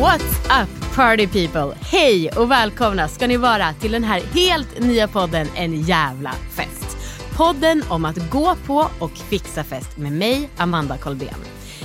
What's up party people? Hej och välkomna ska ni vara till den här helt nya podden En jävla fest. Podden om att gå på och fixa fest med mig, Amanda Kolben.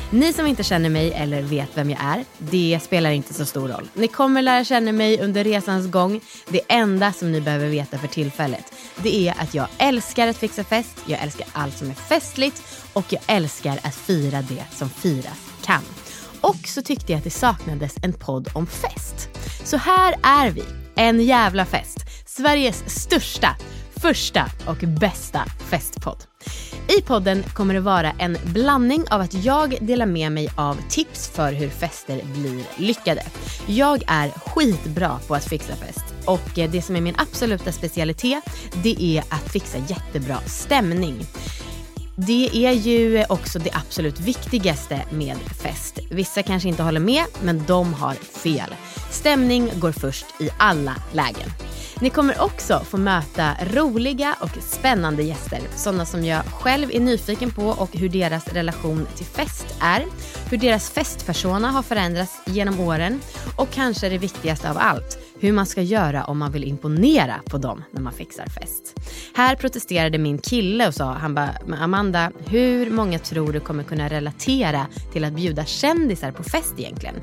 Ni som inte känner mig eller vet vem jag är, det spelar inte så stor roll. Ni kommer lära känna mig under resans gång. Det enda som ni behöver veta för tillfället, det är att jag älskar att fixa fest, jag älskar allt som är festligt och jag älskar att fira det som firas kan. Och så tyckte jag att det saknades en podd om fest. Så här är vi, en jävla fest. Sveriges största, första och bästa festpodd. I podden kommer det vara en blandning av att jag delar med mig av tips för hur fester blir lyckade. Jag är skitbra på att fixa fest och det som är min absoluta specialitet det är att fixa jättebra stämning. Det är ju också det absolut viktigaste med fest. Vissa kanske inte håller med, men de har fel. Stämning går först i alla lägen. Ni kommer också få möta roliga och spännande gäster. Sådana som jag själv är nyfiken på och hur deras relation till fest är. Hur deras festpersona har förändrats genom åren. Och kanske det viktigaste av allt, hur man ska göra om man vill imponera på dem när man fixar fest. Här protesterade min kille och sa, han bara, Amanda, hur många tror du kommer kunna relatera till att bjuda kändisar på fest egentligen?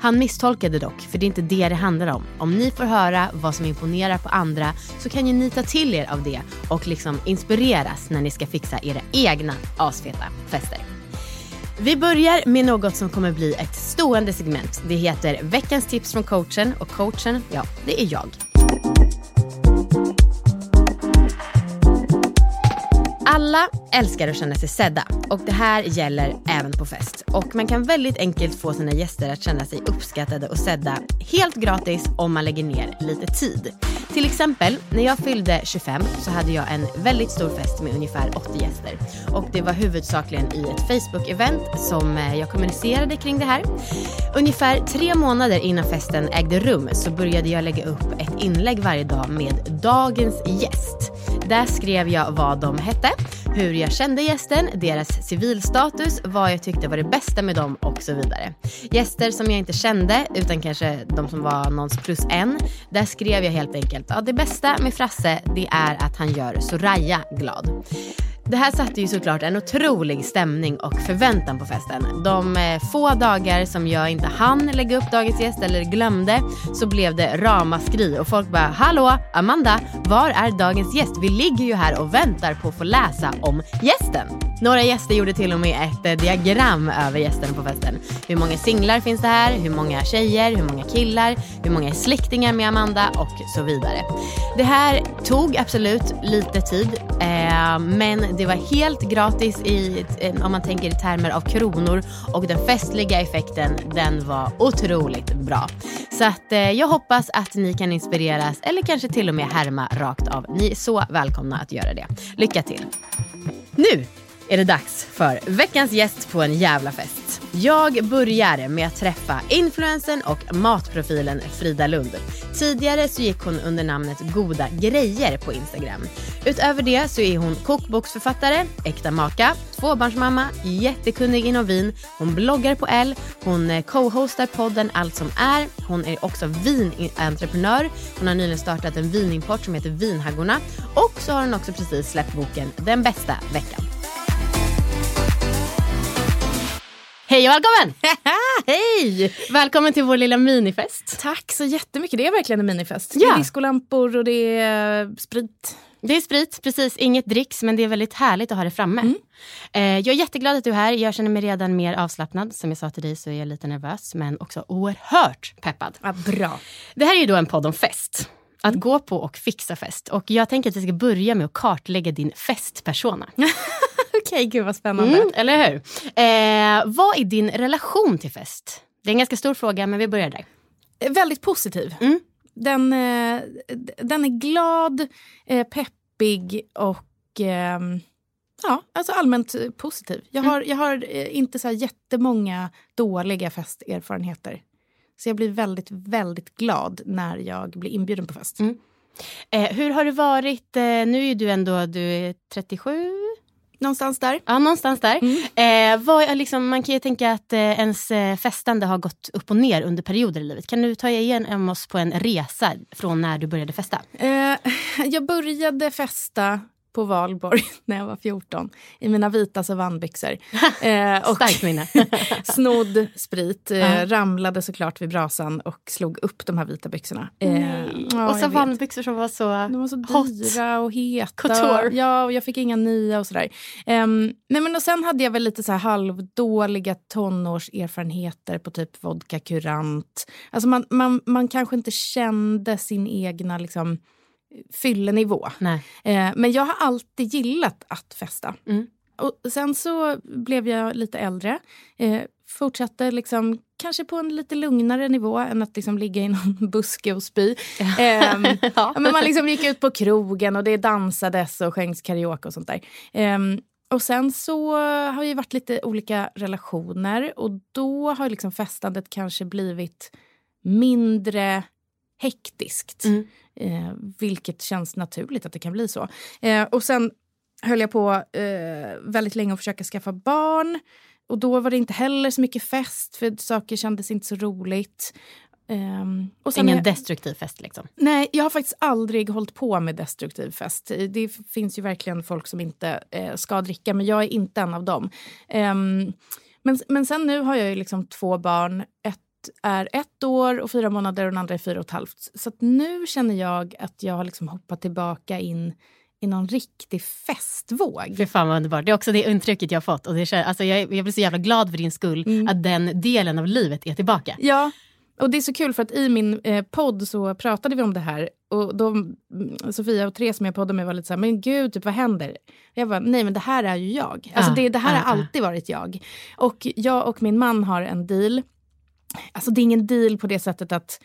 Han misstolkade dock, för det är inte det det handlar om. Om ni får höra vad som imponerar på andra så kan ju ni ta till er av det och liksom inspireras när ni ska fixa era egna asfeta fester. Vi börjar med något som kommer bli ett stående segment. Det heter veckans tips från coachen och coachen, ja, det är jag. Alla älskar att känna sig sedda och det här gäller även på fest. Och man kan väldigt enkelt få sina gäster att känna sig uppskattade och sedda helt gratis om man lägger ner lite tid. Till exempel, när jag fyllde 25 så hade jag en väldigt stor fest med ungefär 80 gäster. Och det var huvudsakligen i ett Facebook-event som eh, jag kommunicerade kring det här. Ungefär tre månader innan festen ägde rum så började jag lägga upp ett inlägg varje dag med dagens gäst. Där skrev jag vad de hette, hur jag kände gästen, deras civilstatus, vad jag tyckte var det bästa med dem och så vidare. Gäster som jag inte kände, utan kanske de som var någons plus en, där skrev jag helt enkelt, ja det bästa med Frasse det är att han gör Soraya glad. Det här satte ju såklart en otrolig stämning och förväntan på festen. De eh, få dagar som jag inte hann lägga upp dagens gäst eller glömde så blev det ramaskri och folk bara “Hallå Amanda, var är dagens gäst? Vi ligger ju här och väntar på att få läsa om gästen”. Några gäster gjorde till och med ett eh, diagram över gästerna på festen. Hur många singlar finns det här? Hur många tjejer? Hur många killar? Hur många är släktingar med Amanda? Och så vidare. Det här tog absolut lite tid eh, men det var helt gratis i, eh, om man tänker i termer av kronor och den festliga effekten den var otroligt bra. Så att eh, jag hoppas att ni kan inspireras eller kanske till och med härma rakt av. Ni är så välkomna att göra det. Lycka till! Nu är det dags för veckans gäst på en jävla fest. Jag börjar med att träffa influensen och matprofilen Frida Lund. Tidigare så gick hon under namnet Goda Grejer på Instagram. Utöver det så är hon kokboksförfattare, äkta maka, tvåbarnsmamma, jättekunnig inom vin, hon bloggar på L, hon eh, co-hostar podden Allt som är, hon är också vinentreprenör, hon har nyligen startat en vinimport som heter Vinhaggorna och så har hon också precis släppt boken Den bästa veckan. Hej och välkommen! Hej! Välkommen till vår lilla minifest. Tack så jättemycket. Det är verkligen en minifest. Ja. Det är discolampor och det är sprit. Det är sprit, precis. Inget dricks, men det är väldigt härligt att ha det framme. Mm. Eh, jag är jätteglad att du är här. Jag känner mig redan mer avslappnad. Som jag sa till dig så är jag lite nervös, men också oerhört peppad. Ja, bra. Det här är ju då en podd om fest. Att gå på och fixa fest. Och jag tänker att vi ska börja med att kartlägga din festpersona. Okej, gud vad spännande. Mm, eller hur? Eh, vad är din relation till fest? Det är en ganska stor fråga, men vi börjar där. Eh, Väldigt positiv. Mm. Den, eh, den är glad, eh, peppig och ehm, ja, alltså allmänt eh, positiv. Jag har, jag har eh, inte så här jättemånga dåliga festerfarenheter. Så jag blir väldigt, väldigt glad när jag blir inbjuden på fest. Mm. Eh, hur har det varit? Eh, nu är du ändå du är 37? Någonstans där. Ja, någonstans där. Mm. Eh, vad liksom, man kan ju tänka att eh, ens eh, festande har gått upp och ner under perioder i livet. Kan du ta igen oss på en resa från när du började festa? Eh, jag började festa på valborg när jag var 14 i mina vita savannbyxor. Eh, och Starkt minne. snodd sprit, eh, ramlade såklart vid brasan och slog upp de här vita byxorna. Eh, ja, och savannbyxor som var så De var så hot. dyra och heta. Couture. Ja, och jag fick inga nya och sådär. Um, nej, men och sen hade jag väl lite så här halvdåliga tonårserfarenheter på typ vodka kurant. Alltså man, man, man kanske inte kände sin egna liksom, fyllenivå. Eh, men jag har alltid gillat att festa. Mm. Och sen så blev jag lite äldre. Eh, fortsatte liksom, kanske på en lite lugnare nivå än att liksom ligga i någon buske och spy. Ehm, ja, men man liksom gick ut på krogen och det dansades och sjöngs karaoke och sånt där. Ehm, och sen så har vi varit lite olika relationer och då har liksom festandet kanske blivit mindre hektiskt. Mm. Eh, vilket känns naturligt att det kan bli så. Eh, och sen höll jag på eh, väldigt länge att försöka skaffa barn. Och då var det inte heller så mycket fest för saker kändes inte så roligt. Sen Ingen är- destruktiv fest liksom. Nej, jag har faktiskt aldrig hållit på med destruktiv fest. Det finns ju verkligen folk som inte eh, ska dricka, men jag är inte en av dem. Ehm, men, men sen nu har jag ju liksom två barn. Ett är ett år och fyra månader och den andra är fyra och ett halvt. Så nu känner jag att jag har liksom hoppat tillbaka in i någon riktig festvåg. Fy fan vad underbart. Det är också det intrycket jag har fått. Och det känns, alltså jag, jag blir så jävla glad för din skull Mm. att den delen av livet är tillbaka. Ja, och det är så kul för att i min eh, podd så pratade vi om det här. Och då, mm, Sofia och Therese som jag poddade med var lite så här, men gud, typ, vad händer? Jag bara, nej men det här är ju jag. Alltså Ja, det, det här ja, har ja. alltid varit jag. Och jag och min man har en deal. Alltså det är ingen deal på det sättet att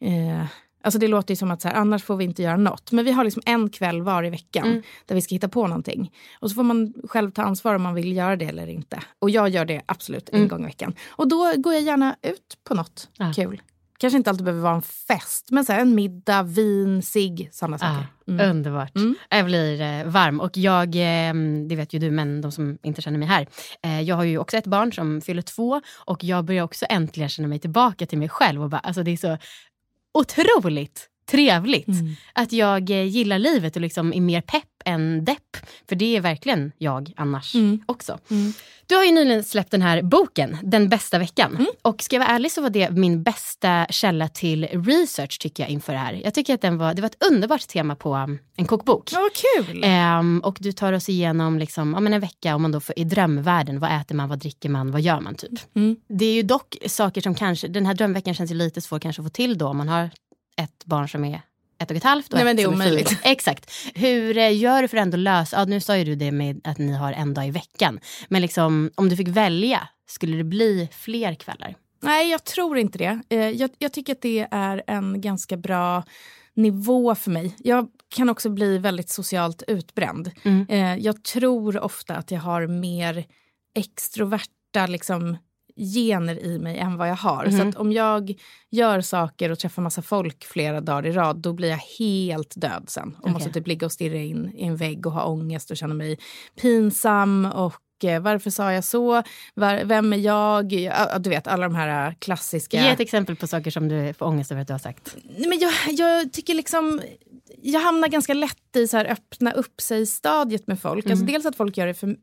eh, Alltså det låter ju som att så här, annars får vi inte göra något. Men vi har liksom en kväll var i veckan Mm. där vi ska hitta på någonting. Och så får man själv ta ansvar om man vill göra det eller inte. Och jag gör det absolut en Mm. gång i veckan. Och då går jag gärna ut på något Ja. kul. Kanske inte alltid behöver vara en fest, men så här, en middag, vin, cigg, sådana Ah, saker. Mm. Underbart. Mm. Jag blir eh, varm. Och jag, eh, det vet ju du, men de som inte känner mig här. Eh, jag har ju också ett barn som fyller två och jag börjar också äntligen känna mig tillbaka till mig själv. Och bara, alltså det är så otroligt trevligt Mm. att jag eh, gillar livet och liksom är mer pepp än depp. För det är verkligen jag annars Mm. också. Mm. Du har ju nyligen släppt den här boken, Den bästa veckan. Mm. Och ska jag vara ärlig så var det min bästa källa till research tycker jag inför det här. Jag tycker att den var, det var ett underbart tema på um, en kokbok. Ja, vad kul! Ehm, och du tar oss igenom liksom, ja, men en vecka om man då får, i drömvärlden. Vad äter man, vad dricker man, vad gör man typ. Mm. Det är ju dock saker som kanske, den här drömveckan känns ju lite svår kanske att få till då om man har ett barn som är ett och ett halvt och Nej, ett men det är som omöjligt. fyra. Exakt. Hur eh, gör du för att ändå lösa, ja, nu sa ju du det med att ni har en dag i veckan. Men liksom, om du fick välja, skulle det bli fler kvällar? Nej, jag tror inte det. Eh, jag, jag tycker att det är en ganska bra nivå för mig. Jag kan också bli väldigt socialt utbränd. Mm. Eh, jag tror ofta att jag har mer extroverta liksom, gener i mig än vad jag har. Så att om jag gör saker och träffar massa folk flera dagar i rad då blir jag helt död sen. Och måste typ ligga och stirra in i en vägg och ha ångest och känna mig pinsam och eh, varför sa jag så? Var, vem är jag? Ja, du vet, alla de här eh, klassiska... Ge ett exempel på saker som du får ångest över att du har sagt. Nej, men jag, jag tycker liksom... Jag hamnar ganska lätt i så här öppna upp sig-stadiet med folk. Alltså dels att folk gör det för,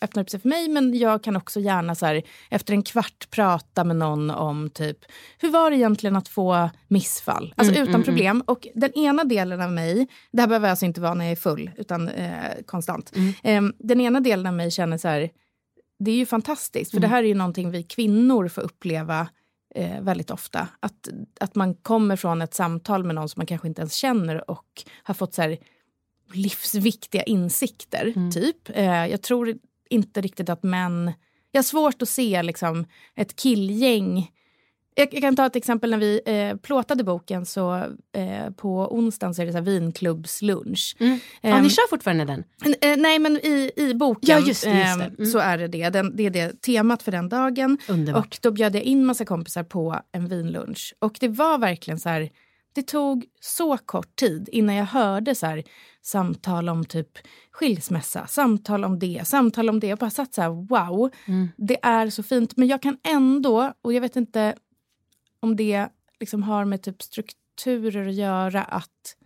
öppnar upp sig för mig men jag kan också gärna så här, efter en kvart prata med någon om typ hur var det egentligen att få missfall? Alltså utan problem. Och den ena delen av mig, det här behöver alltså inte vara när jag är full utan eh, konstant. Eh, den ena delen av mig känner så här, det är ju fantastiskt för det här är ju någonting vi kvinnor får uppleva eh, väldigt ofta. Att, att man kommer från ett samtal med någon som man kanske inte ens känner och har fått så här, livsviktiga insikter. typ. Eh, jag tror inte riktigt att män... Jag har svårt att se liksom, ett killgäng jag, jag kan ta ett exempel när vi eh, plåtade boken så eh, på onsdagen så är det så här vinklubbslunch. Ja, Ehm, ni kör fortfarande den? Eh, nej, men i, i boken Ja, just det, just det. ehm, Mm. så är det det. Den, det är det temat för den dagen. Underbart. Och då bjöd jag in massa kompisar på en vinlunch. Och det var verkligen så här, det tog så kort tid innan jag hörde så här, samtal om typ skilsmässa, samtal om det, samtal om det. Jag bara satt så här, wow, Mm. det är så fint. Men jag kan ändå, och jag vet inte om det liksom har med typ strukturer att göra att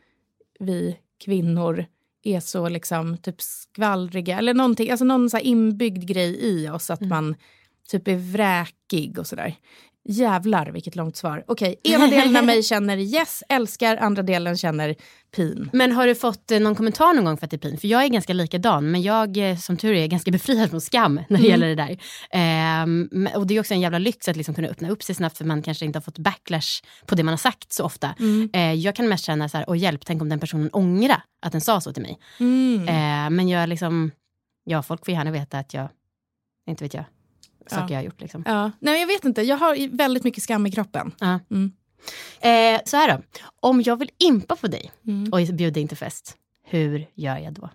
vi kvinnor är så liksom typ skvallriga eller någonting, alltså någon så inbyggd grej i oss att man typ är vräkig och sådär. Jävlar vilket långt svar. Okej, ena delen av mig känner yes, älskar, andra delen känner pin. Men har du fått eh, någon kommentar någon gång för att det är pin? För jag är ganska likadan, men jag eh, som tur är ganska befriad från skam när det Mm. gäller det där. Men- och det är också en jävla lyx att liksom kunna öppna upp sig snabbt för man kanske inte har fått backlash på det man har sagt så ofta. Mm. Eh, jag kan mest känna så här, åh hjälp, tänk om den personen ångra att den sa så till mig. Mm. Eh, men jag liksom, ja folk får gärna veta att jag, inte vet jag, saker Ja. jag har gjort liksom. Ja. Nej, jag vet inte, jag har väldigt mycket skam i kroppen. Ja. Mm. Eh, så här då, om jag vill impa på dig Mm. och bjuda in till fest, hur gör jag då?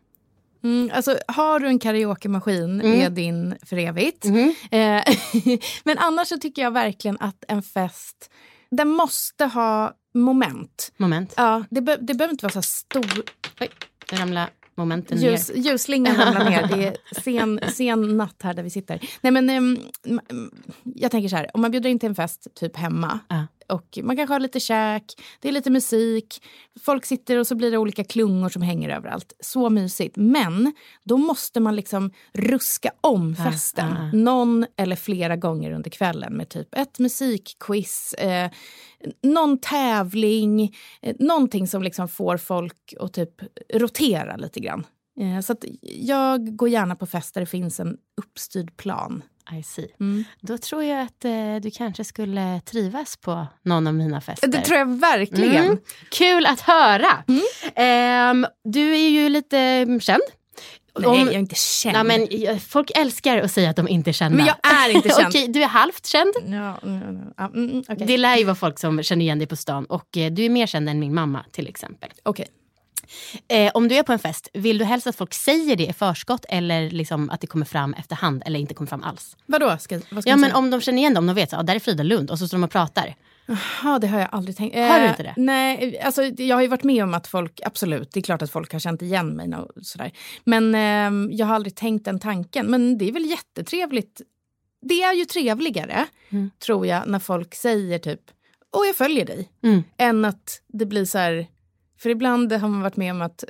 Mm, alltså, har du en karaokemaskin Mm. är din för evigt. Mhm. Eh, men annars så tycker jag verkligen att en fest, den måste ha moment. Moment. Ja, det, be- det behöver inte vara så stor... Oj, nu ramlar momenten Ljus, ner. ljusslingan ramlar ner. Det är sen, sen natt här där vi sitter. Nej, men, ehm, m- m- jag tänker så här, om man bjuder in till en fest typ hemma Ja. Och man kanske har lite käk, det är lite musik, folk sitter och så blir det olika klungor som hänger överallt. Så mysigt. Men då måste man liksom ruska om Ja, festen ja, ja. någon eller flera gånger under kvällen med typ ett musikquiz, eh, någon tävling, eh, någonting som liksom får folk att typ rotera lite grann. Eh, så jag går gärna på fest där det finns en uppstyrd plan. I see. Mm. Då tror jag att eh, du kanske skulle trivas på någon av mina fester. Det tror jag verkligen. Mm. Kul att höra! Ehm, du är ju lite mm, känd. Nej, Om- jag är inte känd. Nej, men, eh, folk älskar att säga att de inte är kända. Men jag är inte känd. Okej, du är halvt känd. Ja, mm, mm, ja, mm, mm, okej. Det lär ju vara folk som känner igen dig på stan. Och eh, du är mer känd än min mamma till exempel. Okej. Eh, om du är på en fest, vill du helst att folk säger det i förskott eller liksom att det kommer fram efterhand eller inte kommer fram alls? Vadå? Ska, vad ska Ja men säga? om de känner igen dem, de vet att ah, där är Frida Lund och så står de och pratar. Ja, det har jag aldrig tänkt. Har du Eh, inte det? Nej, alltså, jag har ju varit med om att folk, absolut, det är klart att folk har känt igen mig och sådär. Men ehm, jag har aldrig tänkt den tanken. Men det är väl jättetrevligt. Det är ju trevligare, Mm. tror jag, när folk säger typ, åh jag följer dig. Mm. Än att det blir så här, för ibland har man varit med om att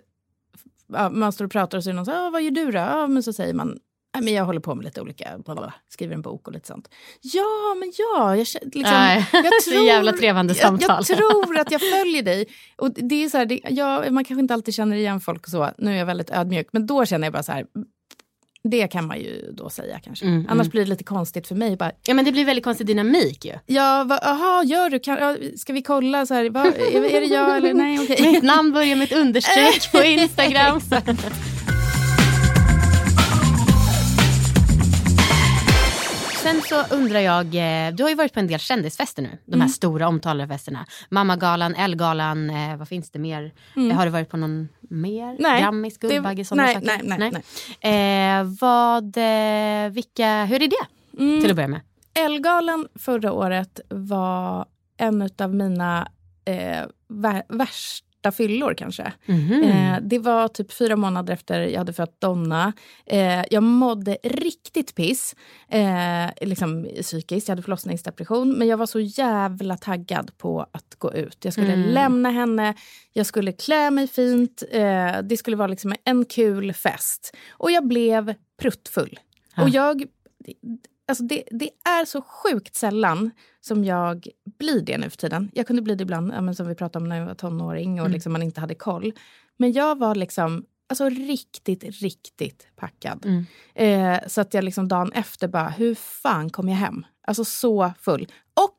ja, man står och pratar och så är någon så här, "Ah, vad gör du då? Ja, men så säger man, "Nej, men jag håller på med lite olika, bla, bla, bla, skriver en bok och lite sånt. Ja, men ja, jag, liksom, Nej, jag är jävla trevande samtal. Jag, jag tror att jag följer dig. Och det är så här, det, ja, man kanske inte alltid känner igen folk och så. Nu är jag väldigt ödmjuk, men då känner jag bara så här, det kan man ju då säga kanske. Mm, Annars mm. blir det lite konstigt för mig. Bara, Ja men det blir väldigt konstig dynamik ju. ja, va, aha, gör du? Kan, ja, ska vi kolla? Så här, va, är, är det jag eller nej? Okej. Mitt namn börjar med ett understreck på Instagram. Sen så undrar jag, eh, du har ju varit på en del kändisfester nu. De här stora omtalade festerna. Mammagalan, Ellegalan, eh, vad finns det mer? Eh, Har du varit på någon mer? Nej, Grammis, Guldbagge, sådana nej, saker? nej, nej, Eh, vad, vilka, hur är det? Mm. Till att börja med. Elgalan förra året var en av mina eh, vär, värsta fyllor kanske. Mhm. Eh, det var typ fyra månader efter jag hade fött Donna. Eh, jag mådde riktigt piss, eh, liksom psykiskt. Jag hade förlossningsdepression. Men jag var så jävla taggad på att gå ut. Jag skulle Mm. lämna henne, jag skulle klä mig fint. Eh, det skulle vara liksom en kul fest. Och jag blev pruttfull. Ja. Och jag... Alltså det, det är så sjukt sällan som jag blir det nu för tiden. Jag kunde bli det ibland, som vi pratade om när jag var tonåring och Mm. liksom man inte hade koll. Men jag var liksom alltså riktigt, riktigt packad. Mm. Eh, så att jag liksom dagen efter bara, hur fan kom jag hem? Alltså så full. Och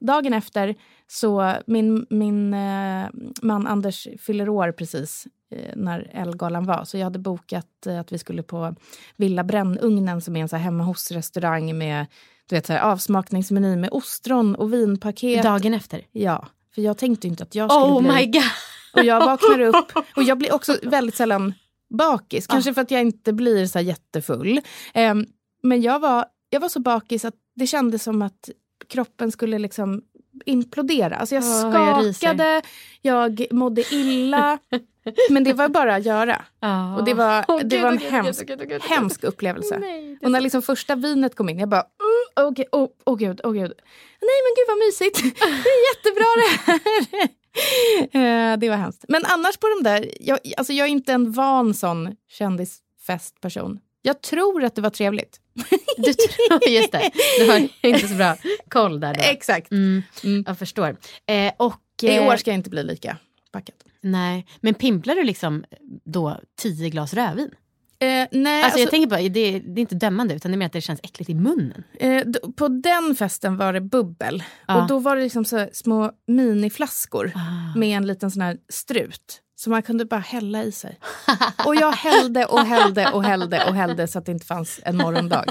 dagen efter så, min, min eh, man Anders fyller år precis eh, när Elgalan var. Så jag hade bokat eh, att vi skulle på Villa Brännugnen som är en så här hemma hos-restaurang med du vet, så här, avsmakningsmeny med ostron och vinpaket. Dagen efter. Ja, för jag tänkte inte att jag skulle Oh bli... my god! Och jag vaknar upp och jag blir också väldigt sällan bakis. Kanske för att jag inte blir så jättefull. Ehm, men jag var, jag var så bakis att det kändes som att kroppen skulle liksom implodera. Alltså jag jag ryser. skakade, jag mådde illa. men det var bara att göra. Och det var, Åh, det var en gud, hemsk, åh, gud. hemsk upplevelse. Nej, Och när liksom första vinet kom in, jag bara... Mm, åh åh gud, åh gud. Nej men gud vad mysigt. Det är jättebra det här. Eh, det var hemskt. Men annars på de där... Jag, alltså jag är inte en van sån kändisfestperson. Jag tror att det var trevligt. Du tror, just det, du har inte så bra koll där då. Exakt. Mm, Mm. jag förstår. Eh, och, I eh, år ska jag inte bli lika packad. Nej, men pimplar du liksom då tio glas rödvin? Eh, nej, Alltså, alltså, jag tänker bara, det, det är inte dömande utan det är mer att det känns äckligt i munnen. eh, d- på den festen var det bubbel. Ja. Och då var det liksom så små miniflaskor. Ah. med en liten sån här strut. Så man kunde bara hälla i sig. Och jag hällde och hällde och hällde och hällde så att det inte fanns en morgondag.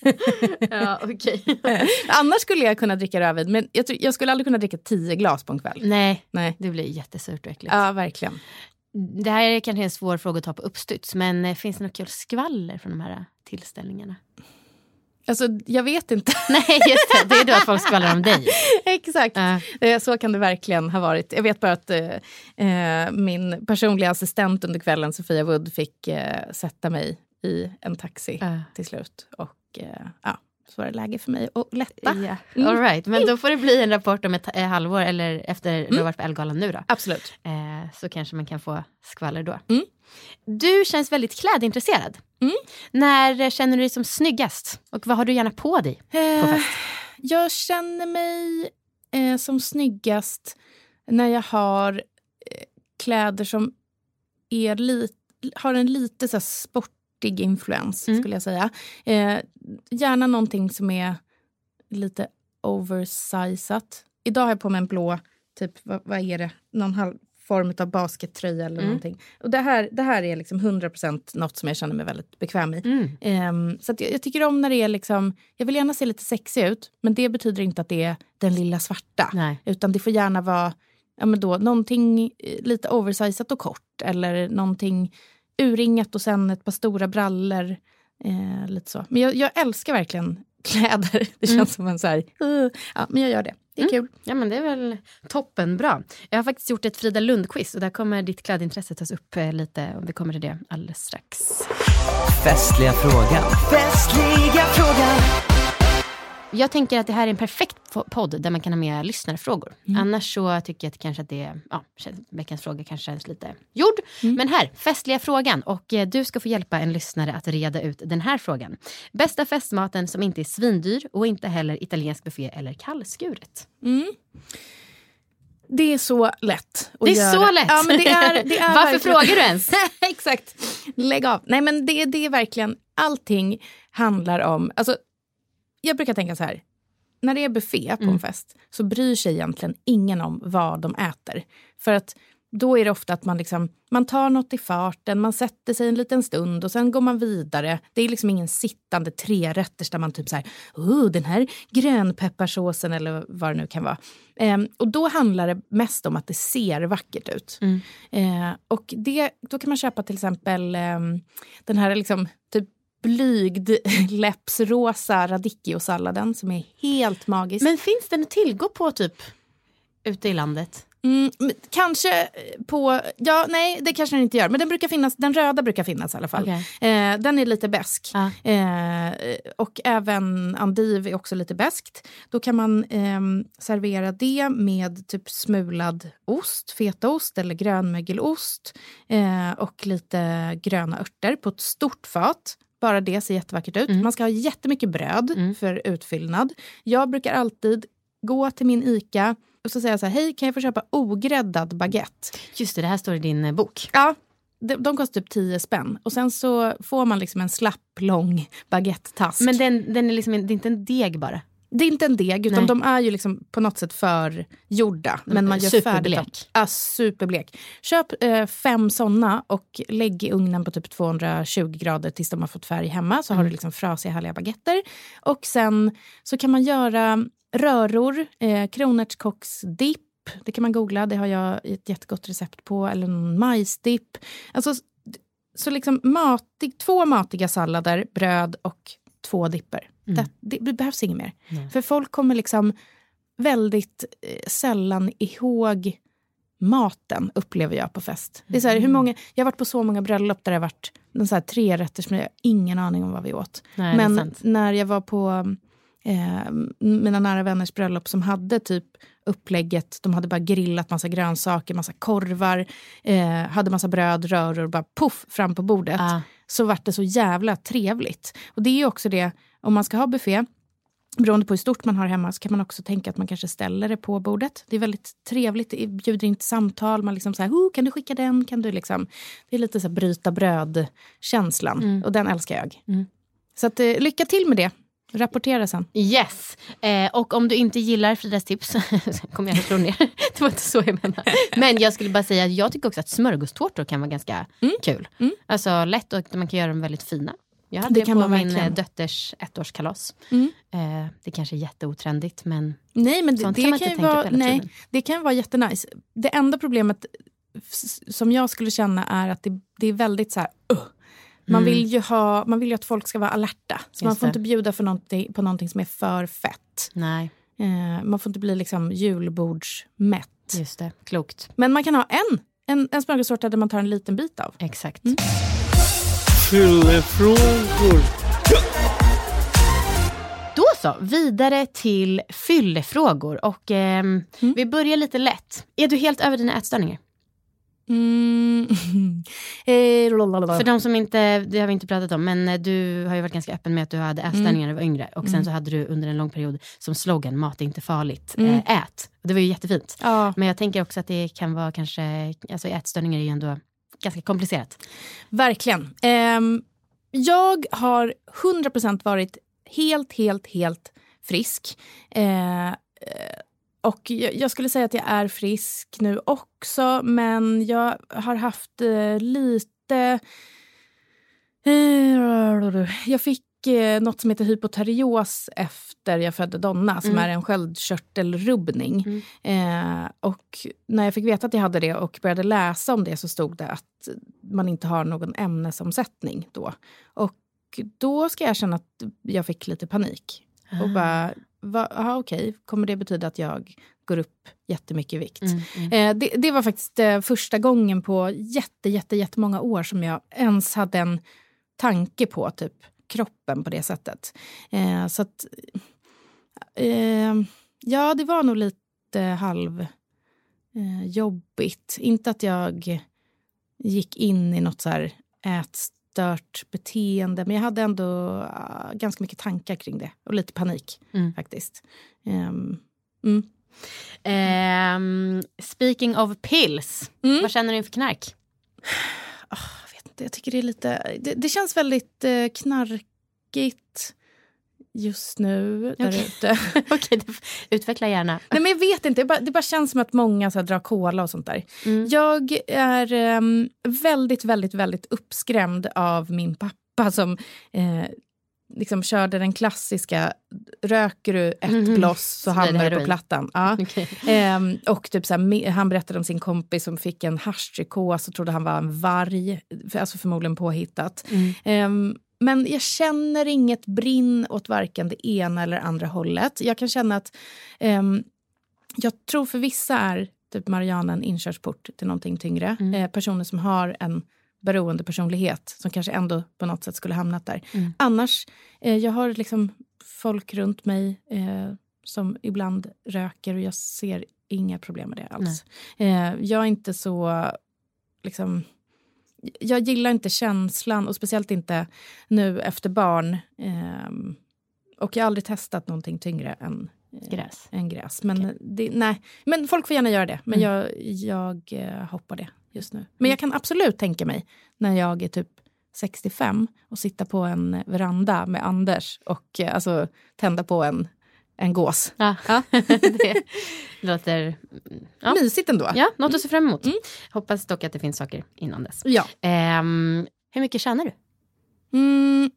ja, okej. Annars skulle jag kunna dricka rödvin, men jag, tror- jag skulle aldrig kunna dricka tio glas på en kväll. Nej, Nej. det blir jättesurt och äckligt. Ja, verkligen. Det här är kanske en svår fråga att ta på uppstuds, men eh, finns det något kul skvaller från de här eh, tillställningarna? Alltså, jag vet inte. Nej, just det. Det är då att folk skvallrar om dig. Exakt. Eh, Så kan det verkligen ha varit. Jag vet bara att eh, min personliga assistent under kvällen, Sofia Wood, fick eh, sätta mig i en taxi till slut. Och ja, så var det läge för mig att lätta. Ja. Mm. All right. Men då får det bli en rapport om ett eh, halvår eller efter du har varit på Elgalan nu då. Absolut. Eh, så kanske man kan få skvaller då. Mm. Du känns väldigt klädintresserad. Mm. När känner du dig som snyggast? Och vad har du gärna på dig på Eh, fest? Jag känner mig eh, som snyggast när jag har eh, kläder som är li- har en lite så här sportig influens, Mm. skulle jag säga. Eh, gärna någonting som är lite oversizat. Idag har jag på mig en blå, typ, vad, vad är det, någon halv form av baskettröja eller Mm. någonting. Och det här, det här är liksom 100% något som jag känner mig väldigt bekväm i. Mm. Ehm, så jag, jag tycker om när det är liksom, jag vill gärna se lite sexig ut, men det betyder inte att det är den lilla svarta. Nej. Utan det får gärna vara ja, men då, någonting eh, lite oversizat och kort. Eller någonting urringat och sen ett par stora brallor. Eh, lite så. Men jag, jag älskar verkligen kläder. Det känns Mm. som en så här, uh, ja, men jag gör det. Det är kul. Ja men det är väl toppen bra. Jag har faktiskt gjort ett Frida Lund-quiz och där kommer ditt klädintresse tas upp eh, lite och vi kommer till det alldeles strax. Festliga frågan. Festliga frågan. Jag tänker att det här är en perfekt po- podd där man kan ha med lyssnarfrågor. Mm. Annars så tycker jag att kanske att det är, ja, veckans fråga kanske känns lite gjord. Mm. Men här, festliga frågan. Och eh, du ska få hjälpa en lyssnare att reda ut den här frågan. Bästa festmaten som inte är svindyr och inte heller italiensk buffé eller kallskuret. Mm. Det är så lätt. att Det är göra. så lätt! Ja, men det är, det är Varför verkligen- frågar du ens? Exakt. Lägg av. Nej, men det, det är verkligen... Allting handlar om... Alltså, jag brukar tänka så här. När det är buffé på Mm. en fest så bryr sig egentligen ingen om vad de äter. För att då är det ofta att man, liksom, man tar något i farten, man sätter sig en liten stund och sen går man vidare. Det är liksom ingen sittande trerätters där man typ så här, oh, den här grönpepparsåsen eller vad det nu kan vara. Ehm, och då handlar det mest om att det ser vackert ut. Eh, och det, då kan man köpa till exempel ehm, den här liksom, typ blygd läppsrosa radicchiosalladen som är helt magisk. Men finns den att tillgå på typ ute i landet? Mm, kanske på, ja nej det kanske den inte gör, men den brukar finnas, den röda brukar finnas i alla fall. Okej. Eh, den är lite besk Ja. eh, och även endive är också lite beskt. Då kan man ehm, servera det med typ smulad ost, fetaost eller grönmögelost eh, och lite gröna örter på ett stort fat. Bara det ser jättevackert ut. Man ska ha jättemycket bröd för utfyllnad. Jag brukar alltid gå till min ICA och så säger jag så här, hej kan jag få köpa ogräddad baguette? Just det, det här står i din eh, bok. Ja, de, de kostar typ 10 spänn. Och sen så får man liksom en slapp, lång baguette-task. Men den, den är liksom, det är inte en deg bara. Det är inte en deg, utan Nej. de är ju liksom på något sätt förgjorda. Men man gör Superblek. färdigt dem. Ja, superblek. Köp eh, fem såna och lägg i ugnen på typ 220 grader tills de har fått färg hemma. Så har du liksom frasiga härliga baguetter. Och sen så kan man göra röror, eh, kronärtskocksdipp. Det kan man googla, det har jag ett jättegott recept på. Eller någon majsdipp. Alltså, så liksom matig, två matiga sallader, bröd och två dipper. Det, det, det behövs inget mer. För folk kommer liksom väldigt eh, sällan ihåg maten, upplever jag på fest. Det är så här, hur många, jag har varit på så många bröllop där det har varit en så här tre rätter som jag har ingen aning om vad vi åt. Nej, Men när jag var på eh, mina nära vänners bröllop som hade typ upplägget, de hade bara grillat massa grönsaker, massa korvar, eh, hade massa bröd, röror, bara puff fram på bordet. Ah. Så vart det så jävla trevligt. Och det är ju också det, om man ska ha buffé, beroende på hur stort man har hemma, så kan man också tänka att man kanske ställer det på bordet. Det är väldigt trevligt, det bjuder in till samtal. Man liksom så här, oh, kan du skicka den? Kan du liksom... Det är lite så här bryta bröd-känslan. Och den älskar jag. Så att, eh, lycka till med det. Rapportera sen. Yes! Eh, och om du inte gillar Fridas tips kommer jag att slå ner. det var inte så jag menade. Men jag skulle bara säga att jag tycker också att smörgåstårtor kan vara ganska kul. Alltså lätt och man kan göra dem väldigt fina. Jag hade Det det, kan på man min verkligen. Mm. eh, dotters ettårskalas. Eh, det kanske är jätteotrendigt men Nej, men det, Sånt det kan man kan, inte tänka på vara, hela nej, tiden. det kan vara jättenice. Det enda problemet som jag skulle känna är att det, det är väldigt så här... Uh. Man, vill ju ha, man vill ju att folk ska vara alerta. Så man Just får det. inte bjuda för någonting, på någonting som är för fett. nej, Eh, man får inte bli liksom julbordsmätt. just det. Klokt. Men man kan ha en, en, en smörgåstårta där man tar en liten bit av. Exakt. Fyllefrågor. Då så, vidare till fyllefrågor. Och ehm, Vi börjar lite lätt. Är du helt över dina ätstörningar? Mm. eh. För de som inte, det har vi inte pratat om, men eh, du har ju varit ganska öppen med att du hade ätstörningar när du var yngre. Och sen så hade du under en lång period som slogan, mat är inte farligt, eh, ät. Och det var ju jättefint. Ja. Men jag tänker också att det kan vara kanske, alltså ätstörningar är ju ändå ganska komplicerat. Verkligen. Ehm, jag har 100% varit helt, helt, helt frisk. Eh, eh och jag, skulle säga att jag är frisk nu också, men jag har haft eh, lite... Eh, jag fick eh, något som heter hypoterios efter jag födde Donna, som är en sköldkörtelrubbning. Eh, och när jag fick veta att jag hade det och började läsa om det så stod det att man inte har någon ämnesomsättning då. Och då ska jag erkänna att jag fick lite panik. Och bara, va, aha, okej, kommer det betyda att jag går upp jättemycket i vikt? Eh, det, det var faktiskt eh, första gången på jätte, jätte, jättemånga år som jag ens hade en tanke på typ kroppen på det sättet. Eh, så att, eh, ja, det var nog lite halv eh. Inte att jag gick in i något så här ätstört beteende, men jag hade ändå ah, ganska mycket tankar kring det och lite panik faktiskt. Ehm, mm. Ehm, speaking of pills, vad känner du inför knark? vet inte, jag tycker det är lite... Det, det känns väldigt eh, knarkigt just nu där ute. Okej, du- utveckla gärna. Nej, men jag vet inte, det bara, det bara känns som att många så här, drar cola och sånt där. Mm. Jag är ehm, väldigt, väldigt, väldigt uppskrämd av min pappa som eh, liksom körde den klassiska röker du ett bloss så hamnar du på plattan. Ja. Okej. Ehm, och typ så här, han berättade om sin kompis som fick en haschpsykos och trodde han var en varg. Alltså förmodligen påhittat. Ehm, men jag känner inget brinn åt varken det ena eller andra hållet. Jag kan känna att ehm, jag tror för vissa är typ en inkörsport till någonting tyngre. Eh, personer som har en beroende personlighet som kanske ändå på något sätt skulle hamnat där. Annars, eh, jag har liksom folk runt mig eh, som ibland röker och jag ser inga problem med det alls. Eh, jag är inte så liksom jag gillar inte känslan och speciellt inte nu efter barn. Ehm, och jag har aldrig testat någonting tyngre än eh, Gräs. Än gräs. Men, det, nej. men folk får gärna göra det. Men jag, jag eh, hoppar det just nu. Men jag kan absolut tänka mig när jag är typ 65 och sitta på en veranda med Anders och eh, alltså, tända på en, en gås. Ja. Ja. det låter... Ja. Mysigt ändå. Ja, något att se fram emot. Hoppas dock att det finns saker innan dess. Ja. Ehm, hur mycket tjänar du? Mm.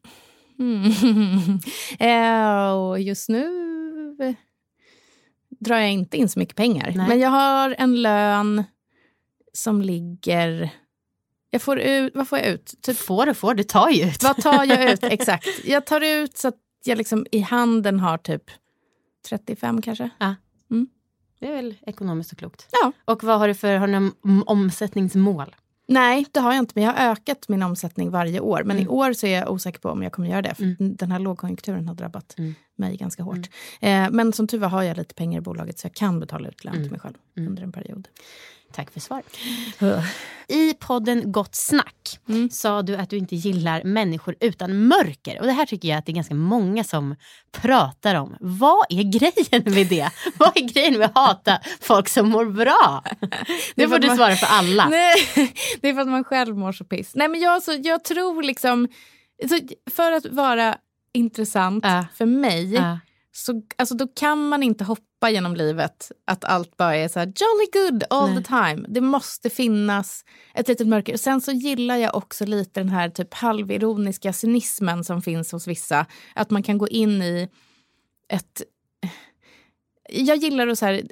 Mm. Och just nu drar jag inte in så mycket pengar. Nej. Men jag har en lön som ligger... Jag får ut, vad får jag ut? Typ, Får och får, du tar ju ut. vad tar jag ut? Exakt. Jag tar ut så att jag liksom i handen har typ 35 kanske. Det är väl ekonomiskt och klokt. Ja. Och vad har du för har du någon omsättningsmål? Nej, det har jag inte. Men jag har ökat min omsättning varje år. Men i år så är jag osäker på om jag kommer göra det. För Den här lågkonjunkturen har drabbat mig ganska hårt. Eh, men som tur var har jag lite pengar i bolaget så jag kan betala ut lön till mig själv under en period. Tack för svaret. I podden Gott snack Mm. sa du att du inte gillar människor utan mörker. Och det här tycker jag att det är ganska många som pratar om. Vad är grejen med det? Vad är grejen med att hata folk som mår bra? För får du svara för alla. Nej, det är för att man själv mår så piss. Nej, men jag, så, jag tror liksom... Så för att vara intressant Ja. för mig Ja. så alltså, då kan man inte hoppa genom livet att allt bara är så här jolly good all Nej. the time. Det måste finnas ett litet mörker. Och sen så gillar jag också lite den här typ halvironiska cynismen som finns hos vissa. Att man kan gå in i ett... Jag gillar att så här,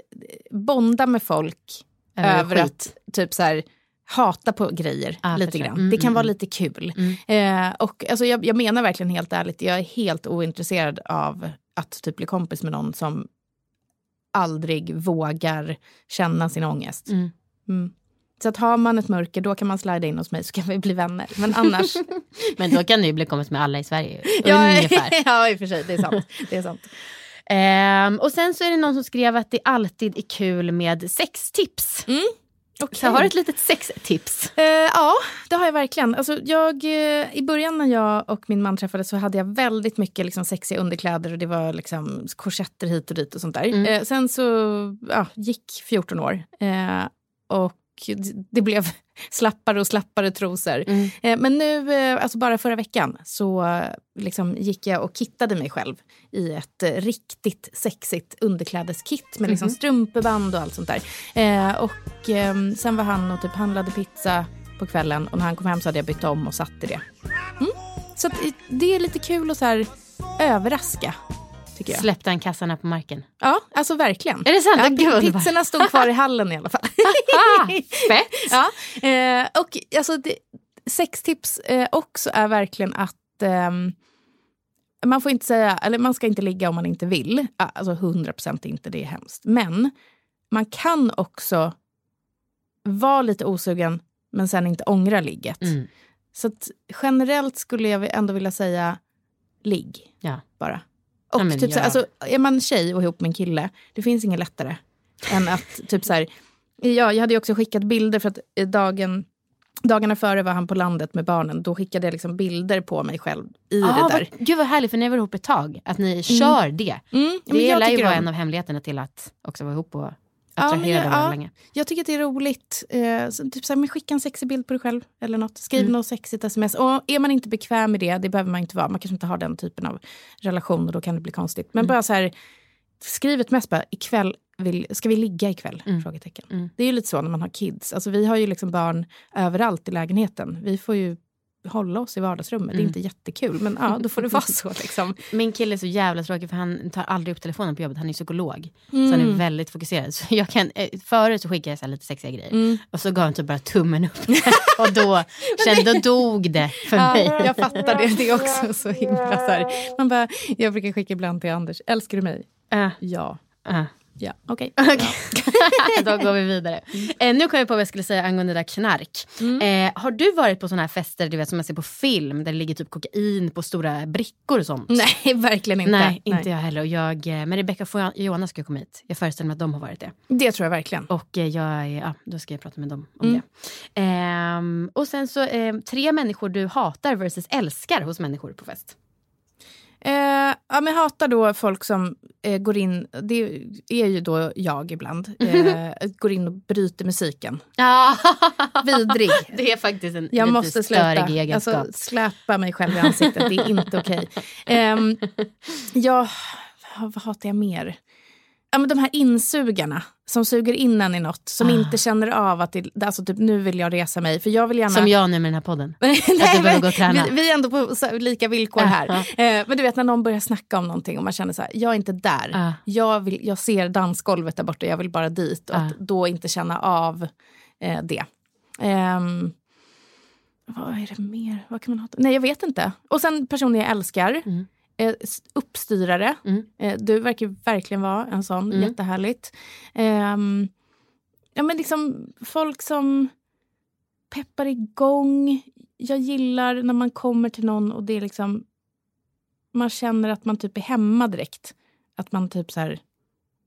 bonda med folk Över över att typ så här, hata på grejer Ah, lite grann. Mm, det kan mm, vara mm. lite kul. Eh, och alltså, jag, jag menar verkligen helt ärligt, jag är helt ointresserad av att typ bli kompis med någon som aldrig vågar känna sin ångest. Mm. Mm. Så att har man ett mörker då kan man slida in hos mig så kan vi bli vänner. Men annars... Men då kan du ju bli kompis med alla i Sverige. ja, Ungefär. ja, i och för sig. Det är sant. Det är sant. Ehm, och sen så är det någon som skrev att det alltid är kul med sextips. Så har du ett litet sextips? Eh, ja, det har jag verkligen. Alltså, jag, eh, I början när jag och min man träffades så hade jag väldigt mycket liksom, sexiga underkläder och det var liksom, korsetter hit och dit och sånt där. Eh, sen så ja, gick 14 år eh, och det blev slappare och slappare trosor. Eh, men nu, eh, alltså bara förra veckan, så eh, liksom gick jag och kittade mig själv i ett riktigt sexigt underklädeskit med liksom strumpeband och allt sånt där. Och ehm, sen var han och typ handlade pizza på kvällen och när han kom hem så hade jag bytt om och satt i det. Mm. Så det är lite kul att så här, överraska, tycker jag. Släppte han kassarna på marken? Ja, alltså verkligen. Är det sant? Ja, Gud, pizzorna stod kvar i hallen i alla fall. Fett! Ja, eh, och alltså det, sextips eh, också är verkligen att ehm, man får inte säga, eller man ska inte ligga om man inte vill. Alltså 100 procent inte, det är hemskt. Men man kan också vara lite osugen men sen inte ångra ligget. Mm. Så generellt skulle jag ändå vilja säga ligg Ja. bara. Och Ja, men typ så, ja. alltså, är man tjej och ihop med en kille, det finns inget lättare än att typ så här, ja, jag hade ju också skickat bilder för att eh, dagen, dagarna före var han på landet med barnen. Då skickade jag liksom bilder på mig själv i Ah, det där. vad, gud vad härligt, för ni var ihop ett tag. Att ni kör det. Mm, ja, Det jag lär ju vara en av hemligheterna till att också vara ihop och Ja, men attrahera jag- ja. länge. Jag tycker att det är roligt. Eh, så typ så här, men skicka en sexig bild på dig själv eller något. Skriv Mm. något sexigt sms. Och är man inte bekväm med det, det behöver man inte vara. Man kanske inte har den typen av relation och då kan det bli konstigt. Mm. Men bara så här, skriv ett mest bara, ikväll vill, ska vi ligga ikväll? Mm. Frågetecken. Det är ju lite så när man har kids. Alltså, vi har ju liksom barn överallt i lägenheten. Vi får ju hålla oss i vardagsrummet. Mm. Det är inte jättekul, men ja, då får det vara så. Liksom. Min kille är så jävla tråkig för han tar aldrig upp telefonen på jobbet. Han är psykolog. Så han är väldigt fokuserad. Så jag kan, eh, förut så skickade jag så lite sexiga grejer. Och så gav han typ bara tummen upp. och då, kände, då dog det för Ja, mig. jag fattar det. Det är också så himla så här. Man bara, jag brukar skicka ibland till Anders, älskar du mig? Äh, Ja. äh. Ja, okej. Då går vi vidare. Eh, nu kom jag på vad jag skulle säga angående det där knark. Mm. Eh, har du varit på såna här fester du vet, som man ser på film där det ligger typ kokain på stora brickor och sånt? Nej, verkligen inte. Nej, inte jag heller. Och jag, eh, men Rebecca och Jonas ska komma hit. Jag föreställer mig att de har varit det. Det tror jag verkligen. Och eh, jag, ja, då ska jag prata med dem om Mm. det. Ehm, och sen så, eh, tre människor du hatar versus älskar hos människor på fest. Eh, ja, men hatar då folk som eh, går in, det är ju då jag ibland, eh, går in och bryter musiken. Vidrig. det är faktiskt en Jag lite måste sluta. egenskap. Alltså, släpa mig själv i ansiktet, det är inte okej. Um, jag, vad hatar jag mer? Ja, men de här insugarna som suger in en i något, som inte känner av att det, alltså typ, nu vill jag resa mig. För jag vill gärna... Som jag nu med den här podden. Nej, du behöver gå och träna. Vi, vi är ändå på lika villkor här. ja. Eh, men du vet när någon börjar snacka om någonting och man känner så här, jag är inte där. Ja. Jag, vill, jag ser dansgolvet där borta, jag vill bara dit. Och Ja. att då inte känna av eh, det. Ehm, vad är det mer? Vad kan man ha? Nej, jag vet inte. Och sen personer jag älskar. Mm. Eh, uppstyrare. Mm. Eh, du verkar verkligen vara en sån. Mm. Jättehärligt. Ehm, ja, men liksom folk som peppar igång. Jag gillar när man kommer till någon och det är liksom... Man känner att man typ är hemma direkt. Att man typ så här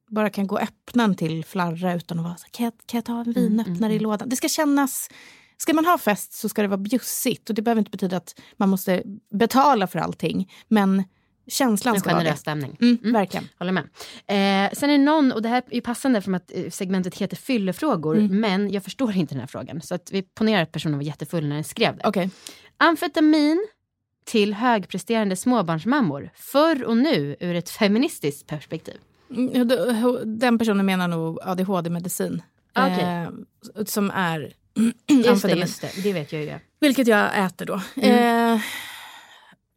bara kan gå och öppna en till flarra utan att vara så här, kan jag, kan jag ta en vinöppnare i lådan? Det ska kännas... Ska man ha fest så ska det vara bjussigt. Och det behöver inte betyda att man måste betala för allting. Men känslan En ska det. generös stämning. Mm, Verkligen. Håller med. Eh, sen är det någon, och det här är passande för att eh, segmentet heter fyllefrågor, Mm. men jag förstår inte den här frågan. Så att vi ponerar att personen var jättefull när den skrev det. Okej. Amfetamin till högpresterande småbarnsmammor, förr och nu ur ett feministiskt perspektiv. Mm, Den personen menar nog ADHD-medicin. Okej. Eh, som är Just det, just det, det vet jag ju. Vilket jag äter då. Mm. Eh,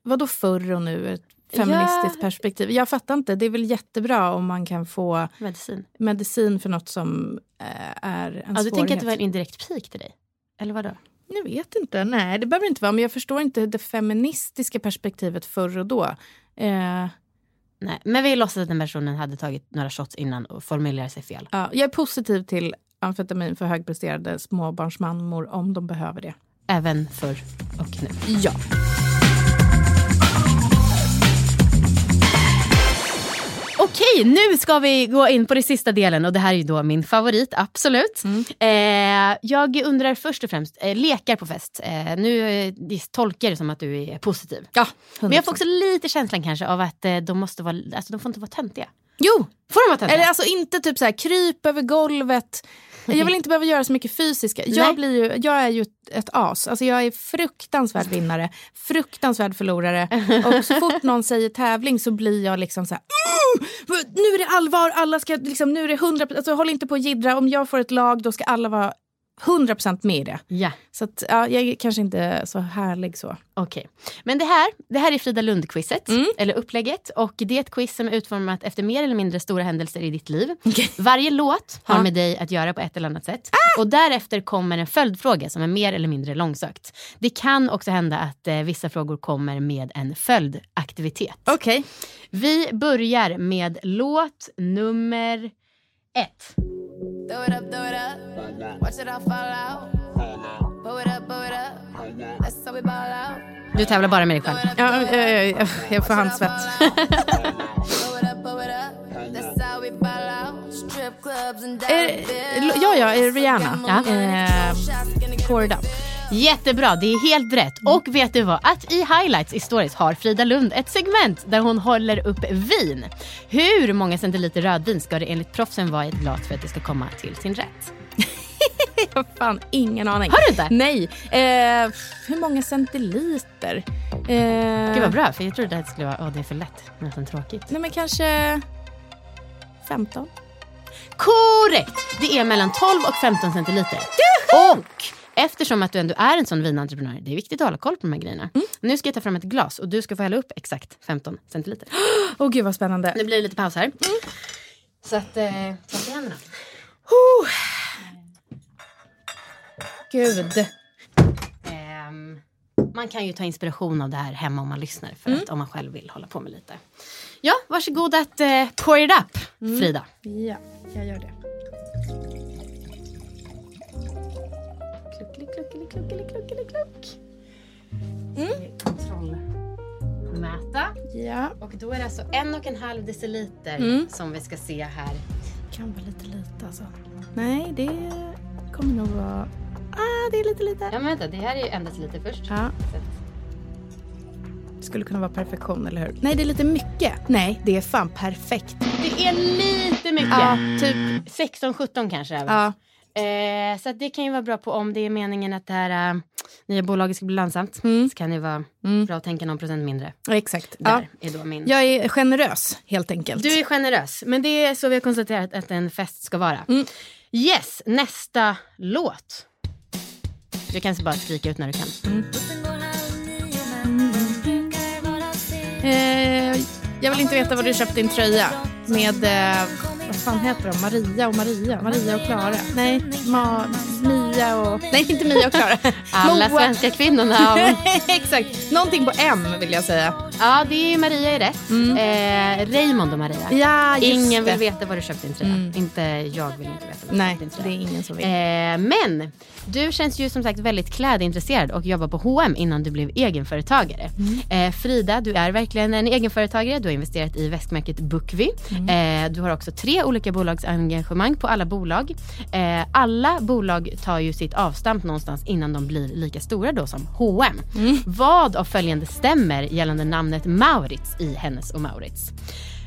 vad då förr och nu feministiskt Ja. perspektiv? Jag fattar inte. Det är väl jättebra om man kan få Medicin. medicin för något som eh, är en Ja, du svårighet. tänker att det var en indirekt pik till dig? Eller vadå? Jag vet inte. Nej, det behöver inte vara. Men jag förstår inte det feministiska perspektivet förr och då. Eh, Nej, men vi låtsas att den personen hade tagit några shots innan och formulerat sig fel. ja, jag är positiv till amfetamin för högpresterande småbarnsmammor om de behöver det. Även förr och nu. Ja. Okej, nu ska vi gå in på den sista delen och det här är ju då min favorit, absolut. Eh, jag undrar först och främst, eh, lekar på fest. Eh, nu eh, tolkar det som att du är positiv. Ja, Men jag får också lite känslan kanske av att eh, de måste vara, alltså de får inte vara töntiga. Jo, Får de vara töntiga? Eller alltså inte typ så här kryp över golvet. Jag vill inte behöva göra så mycket fysiska. Nej. Jag, blir ju, jag är ju ett, as. Alltså jag är fruktansvärd vinnare, fruktansvärd förlorare. Och så fort någon säger tävling så blir jag liksom så här... "Mm, nu är det allvar, alla ska liksom, nu är det 100 alltså håll inte på att jiddra. Om jag får ett lag då ska alla vara 100% med i det. Ja, Så att, ja, jag är kanske inte så härlig så. okej. Men det här, det här är Frida Lund-quizet, Mm. eller upplägget. Och det är ett quiz som är utformat efter mer eller mindre stora händelser i ditt liv. Varje låt har. Ah! med dig att göra på ett eller annat sätt. Och därefter kommer en följdfråga som är mer eller mindre långsökt. Det kan också hända att eh, vissa frågor kommer med en följdaktivitet. Okej. Vi börjar med låt nummer ett. Throw it up, throw it up. Watch it all fall out. Blow it up, blow it up. That's how we ball out. Du tävlar bara med dig själv. Ja, jag, jag, jag får handsvett. Blow it up, blow it up. That's how we ball out. Strip clubs and ja, ja, Rihanna. Ja. Eh, poured up. Jättebra, det är helt rätt. Och vet du vad? Att i highlights i stories har Frida Lund ett segment där hon håller upp vin. Hur många centiliter rödvin ska det enligt proffsen vara i ett glas för att det ska komma till sin rätt? Jag har fan ingen aning. Har du inte? Nej. Eh, hur många centiliter? Eh, Gud vad bra, för jag trodde att det skulle vara, åh det är för lätt, nästan tråkigt. Nej men kanske 15. Korrekt! Det är mellan 12 och 15 centiliter. Och Eftersom att du ändå är en sån vinentreprenör, det är viktigt att hålla koll på de här grejerna. Mm. Nu ska jag ta fram ett glas och du ska få hälla upp exakt 15 centiliter. Åh gud vad spännande. Nu blir det lite paus här. Mm. Så att, eh, ta i händerna. Gud. Ehm, man kan ju ta inspiration av det här hemma om man lyssnar. För Mm. att om man själv vill hålla på med lite. Ja, varsågod att eh, pour it up, Mm. Frida. Ja, jag gör det. Kluck. Mm. Kontrollmäta. Ja, Och då är det alltså en och en halv deciliter Mm. som vi ska se här. kan vara lite lite alltså. Nej, det kommer nog vara... Ah, det är lite lite. Ja men vänta, det här är ju en deciliter först. Ja, det skulle kunna vara perfektion, eller hur? Nej, det är lite mycket. Nej, det är fan perfekt. Det är lite mycket. Ja, typ. 16-17 kanske. även. Ja, Eh, så det kan ju vara bra på om det är meningen att det här äh, nya bolaget ska bli lönsamt. Mm. Så kan det vara Mm. bra att tänka någon procent mindre. exakt. Ja. Där är då min. Jag är generös, helt enkelt. Du är generös, men det är så vi har konstaterat att en fest ska vara. Mm. Yes, nästa låt. Du kan bara skrika ut när du kan. Eh, jag vill inte veta vad du köpte din tröja med... Eh, vad fan heter de? Maria och Maria? Maria och Klara? Nej, Ma, Mia och... Nej, inte Mia och Klara. Alla Moa. svenska kvinnorna. Exakt. Någonting på M vill jag säga. ja, det är Maria är rätt. Eh, Raymond och Maria. Mm. Ja, just Ingen det. vill veta var du köpte din tröja. Mm. Inte jag vill inte veta var du Nej, köpte din det är ingen som vill. Eh, men du känns ju som sagt väldigt klädintresserad och jobbar på H&M innan du blev egenföretagare. Mm. Eh, Frida, du är verkligen en egenföretagare. Du har investerat i väskmärket Bookvy. Mm. Eh, du har också tre olika bolagsengagemang på alla bolag. Eh, alla bolag tar ju sitt avstamp någonstans innan de blir lika stora då som H&M. Mm. Vad av följande stämmer gällande namnet Maurits i Hennes och Maurits?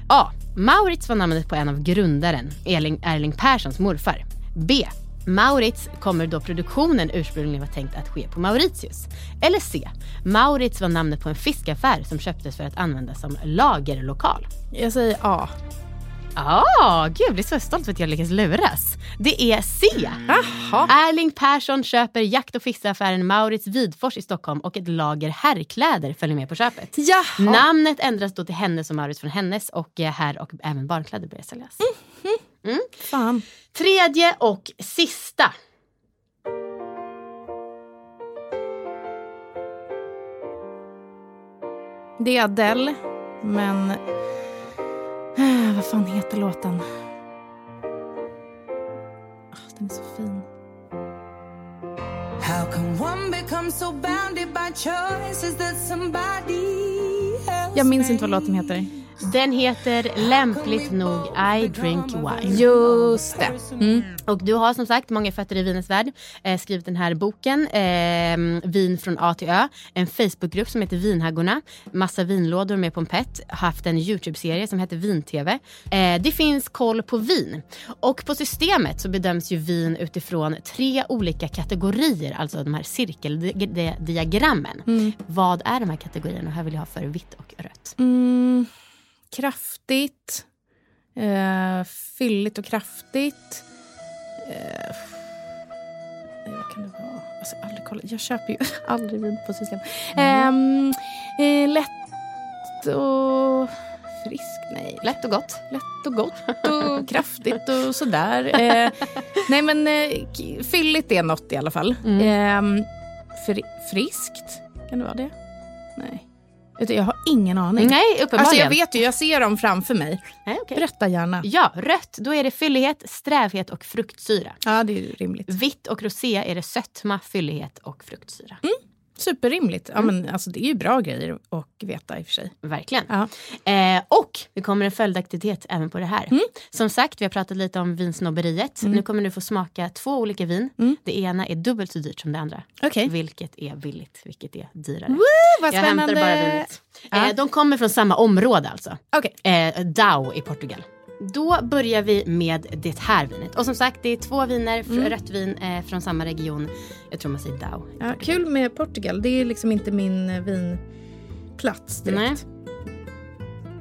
A. Maurits var namnet på en av grundaren, Erling, Erling Perssons morfar. B. Maurits kommer då produktionen ursprungligen var tänkt att ske på Mauritius. Eller C. Maurits var namnet på en fiskaffär som köptes för att användas som lagerlokal. Jag säger A. Ah, gud, jag blir så stolt för att jag lyckas luras. Det är C. Jaha. Erling Persson köper jakt och fiskeaffären Maurits Vidfors i Stockholm och ett lager herrkläder följer med på köpet. Jaha. Namnet ändras då till Hennes och Maurits från Hennes och eh, herr och även barnkläder börjar säljas. Fan. Tredje och sista. Det är Adele, men... Vad fan heter låten? Ah, den är så fin. How can one become so bounded by choices that somebody else Jag minns inte vad låten heter. Den heter lämpligt nog I drink wine. Just det. Mm. Och du har som sagt Många fötter i vinets värld eh, skrivit den här boken eh, Vin från A till Ö. En Facebookgrupp som heter Vinhaggorna. Massa vinlådor med pompett. Haft en YouTube-serie som heter Vin-TV. Eh, det finns koll på vin. Och på systemet så bedöms ju vin utifrån tre olika kategorier. Alltså de här cirkeldiagrammen. Vad är de här kategorierna? Och här vill jag ha för vitt och rött. Mm, kraftigt. Eh, fylligt och kraftigt. Eh, vad kan det vara? Alltså, aldrig kolla. Jag köper ju aldrig vin på systemet. Ehm, eh, lätt och friskt? Nej. Lätt och gott. Lätt och gott och kraftigt och sådär. Eh, nej men eh, fylligt är något i alla fall. Mm. Eh, fri, friskt, kan det vara det? Jag har ingen aning. Nej, uppenbarligen. Alltså jag vet ju, jag ser dem framför mig. Nej, okej. Berätta gärna. Ja, rött, då är det fyllighet, strävhet och fruktsyra. Ja, det är rimligt. Vitt och rosé är det sötma, fyllighet och fruktsyra. Superrimligt. Ja, men, alltså, det är ju bra grejer att veta i och för sig. Verkligen. Ja. Eh, och det kommer en följdaktivitet även på det här. Som sagt, vi har pratat lite om vinsnobberiet. Nu kommer du få smaka två olika vin. Det ena är dubbelt så dyrt som det andra. Okej. Vilket är billigt, vilket är dyrare. vad Jag hämtar spännande. bara vinet. Ja. Eh, de kommer från samma område alltså. Okej. Eh, Dao i Portugal. Då börjar vi med det här vinet. Och som sagt, det är två viner, fr- rött vin eh, från samma region. Jag tror man säger Dao. Ja, kul med Portugal. Det är liksom inte min eh, vinplats direkt.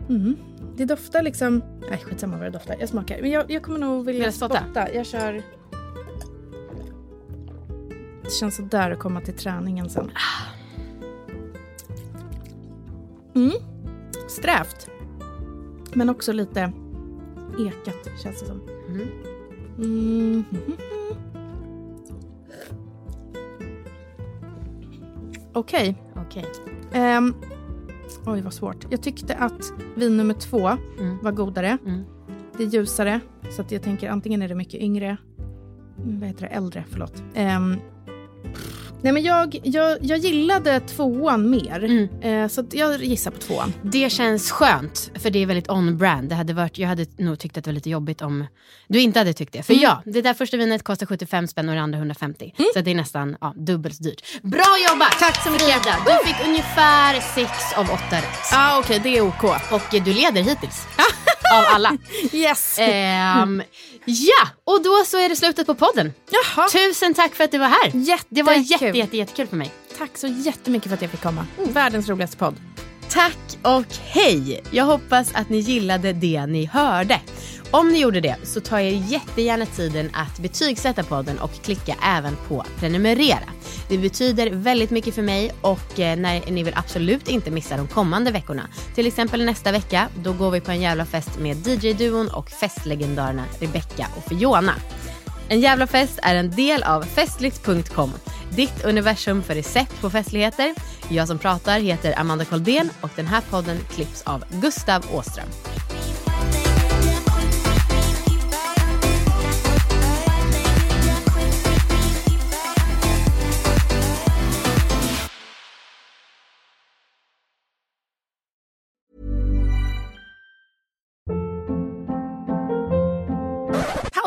Mm. Det doftar liksom... Nej, skitsamma vad det doftar. Jag smakar. Men jag, jag kommer nog vilja spotta? spotta. Jag kör... Det känns sådär att komma till träningen sen. Mm. Strävt. Men också lite ekat känns det som. Mm. Okej. Okej. Ehm, oj, vad svårt. Jag tyckte att vin nummer två Mm. var godare. Mm. Det är ljusare, så att jag tänker antingen är det mycket yngre, mm, vad heter det, äldre, förlåt. Ehm, nej men jag, jag, jag gillade tvåan mer, Mm. eh, så jag gissar på tvåan. Det känns skönt, för det är väldigt on-brand. Det hade varit, jag hade nog tyckt att det var lite jobbigt om du inte hade tyckt det. För ja, det där första vinet kostar 75 spänn och det andra 150. Så det är nästan ja, dubbelt så dyrt. Bra jobbat! Tack så mycket Frida. Du fick ungefär 6 av 8 rätt. Ja, ah, okej, det är OK. Och du leder hittills. Av alla. Yes! Ehm, ja, och då så är det slutet på podden. Jaha. Tusen tack för att du var här. Det var Jättekul. jätte, jätte, jättekul för mig. Tack så jättemycket för att jag fick komma. Världens roligaste podd. Tack och hej! Jag hoppas att ni gillade det ni hörde. Om ni gjorde det så tar jag jättegärna tiden att betygsätta podden och klicka även på prenumerera. Det betyder väldigt mycket för mig och eh, när ni vill absolut inte missa de kommande veckorna. Till exempel nästa vecka, då går vi på en jävla fest med DJ-duon och festlegendarerna Rebecca och Fiona. En jävla fest är en del av festligt.com. Ditt universum för recept på festligheter. Jag som pratar heter Amanda Koldén och den här podden klipps av Gustav Åström.